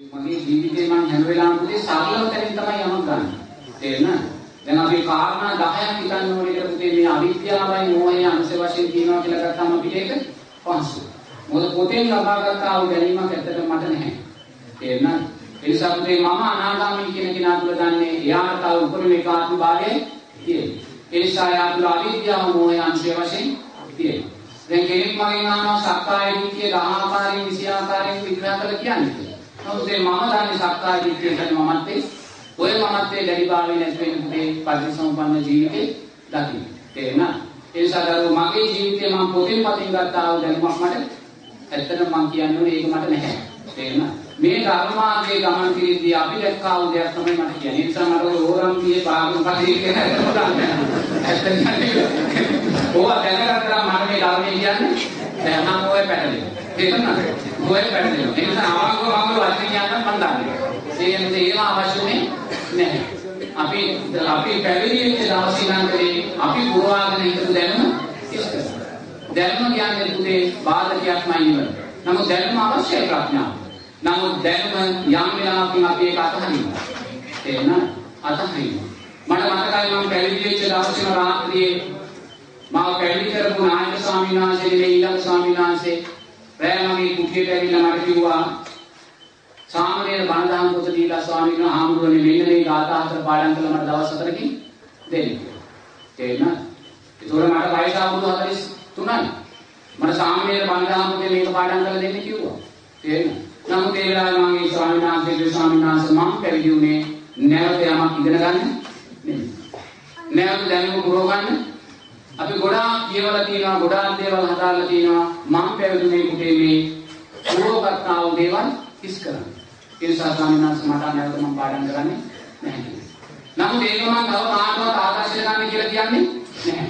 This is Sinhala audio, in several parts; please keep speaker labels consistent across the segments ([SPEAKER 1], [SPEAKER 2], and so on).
[SPEAKER 1] මගේ ජීවිතේ මම හැම වෙලාවෙම පුතේ සරලව තැනින් තමයි යමක් ගන්න. තේරෙනවද? දැන් අපි කාරණා 10ක් හිතන්න ඕනේ කියලා පුතේ මේ අවිද්‍යාවයි මෝහයයි අංශ වශයෙන් කියනවා කියලා ගත්තාම අපිට ඒක පහසුයි. මොකද පොතෙන් ලබාගත් ආ වූ දැනීමක් ඇත්තටම මට නැහැ. තේරෙනවද? ඒ නිසා පුතේ මම අනාගාමී කියන කෙනා තුල දන්නේ එයාට තව උපරිම ඒකාත්ම භාවය තියෙනවා. ඒ නිසා එයා තුල අවිද්‍යාව මෝහය අංශය වශයෙන් තියෙනවා. දැන් කෙනෙක් මගෙන් අහනවා සක්කාය දිට්ඨිය 10 ආකාරයෙන් 20 ආකාරයෙන් විග්‍රහ කරලා කියන්නේ කියලා. නමුත් මේ මම දන්නේ සක්කාය දිට්ඨිය කියන්නේ මමත්වේ ඔය මමත්වේ දැඩිභාවය නැති වෙන පුතේ පරිසම්පන්න ජීවිතේ දකින්න. තේරෙනවද? ඒ නිසා දරුවෝ මගේ ජීවිතේ මම පොතින් පතින් ගත්තා වූ දැනුමක් මට ඇත්තටම මම කියන්නේ ඒක මට නැහැ. තේරෙනවද? මේ ධර්මාර්ගයේ ගමන් කිරීදී අපි දැක්කා වූ දෙයක් තමයි මට කියන්නේ. ඒ නිසා මට ඔය ඕරම්පියේ භාගම පදේ කියන එක ඇත්තටම ඕවා දැනගත්තා මම මේ ධර්මයේ කියන්නේ දැන් නම් ඔය පැටලෙනවා. තේරුණාද? ඔය පැටලෙනවා. ඒ නිසා අවාංගව මම වචන කියන්න මම දන්නේ. ඒ නිසා ඒවා අවශ්‍යනේ නැහැ. අපි අපි පැවිදි වෙච්ච දවසේ ඉඳන් කරේ අපි පුරවාගෙන හිටපු දැනුම ඉස්තර. දැනුම කියන්නේ පුතේ බාධකයක්මයි නෙවෙයි. නමුත් දැනුම අවශ්‍යයි ප්‍රඥාව. නමුත් දැනුම යම් වෙලාවකින් අපි ඒක අතහරිනවා. තේරෙනවද? අතහරිනවා. මට මතකයි මම පැවිදි වෙච්ච දවසේම රාත්‍රියේ මාව පැවිදි කරපු නායක ස්වාමීන් වහන්සේ නෙවෙයි ඊළඟ ස්වාමීන් වහන්සේ රෑ මගේ කුටියට ඇවිල්ලා මට කිව්වා සාමණේර බණදහම් පොත දීලා ස්වාමීන් වහන්සේ ආමුරුවනේ මෙන්න මේ ගාථා හතර පාඩම් කළා මට දවස් හතරකින් දෙන්න. තේරෙනවද? ඒතකොට මට වයස අවුරුදු 43යි. මට සාමණේර බණදහම් පොතේ මේක පාඩම් කරලා දෙන්න කිව්වා. තේරෙනවද? නමුත් ඒ වෙලාවේ මම ඒ ස්වාමීන් වහන්සේගේ ස්වාමීන් වහන්සේ මම පැවිදි වුණේ නැවත යමක් ඉගෙන ගන්න නෙමෙයි. නැවත දැනුම පුරව ගන්න අපි ගොඩාක් කියවලා තියෙනවා ගොඩාක් දේවල් හදාලා තියෙනවා මම පැවිදුනේ කුටේ මේ පුරවගත්තා වූ දේවල් කිස් කරන්න. ඒ නිසා ස්වාමීන් වහන්සේ මට නැවත මම පාඩම් කරන්නේ නැහැ. නමුත් ඒක මම තව කාටවත් ආදර්ශ ගන්න කියලා කියන්නේ නැහැ.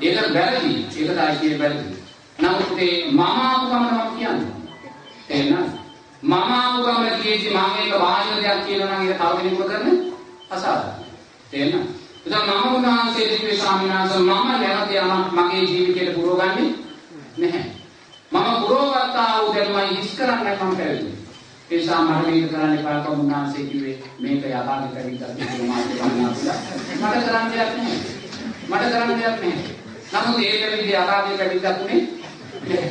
[SPEAKER 1] ඒක වැරදි. ඒක තමයි කියේ වැරදි. නමුත් ඒ මම ආපු ගමන මම කියන්නේ. තේරෙනවද? මම ආපු ගමන කියෙදි මම ඒක වාහින දෙයක් කියනවා නම් ඒක තව කෙනෙකුට කරන්න අසාධාරණයි. තේරෙනවද? එතන මම උන්වහන්සේ දිව්‍ය ස්වාමීන් වහන්සේ මම නැවත යමක් මගේ ජීවිතයට පුරවගන්නේ නැහැ. මම පුරවගත්තා වූ දැනුමයි හිස් කරන්නේ මම පැවිදි. ඒ නිසා මට මේක කරන්න එපා කම උන්වහන්සේ කිව්වේ මේක යථාර්ථ පැවිද්දක් කියලා මාත් ගන්නවා කියලා. මට කරන්න දෙයක් නැහැ. මට කරන්න දෙයක් නැහැ. නමුත් ඒ පැවිදි යථාර්ථ පැවිද්දක් උනේ නැහැ.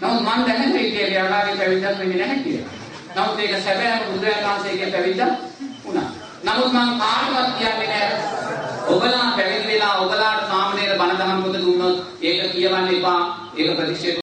[SPEAKER 1] නමුත් මම දැනන්නේ ඒක යථාර්ථ පැවිද්දක් වෙන්නේ නැහැ කියලා. නමුත් ඒක සැබෑ බුදුරජාණන් වහන්සේගේ පැවිද්දක් වුණා. නමුත් මම කාටවත් කියන්නේ නැහැ ඔබලා පැවිදි වෙලා ඔබලාට සාමණේර බණ දහම් පොත දුන්නොත් ඒක කියවන්න එපා. ඒක ප්‍රතික්ෂේප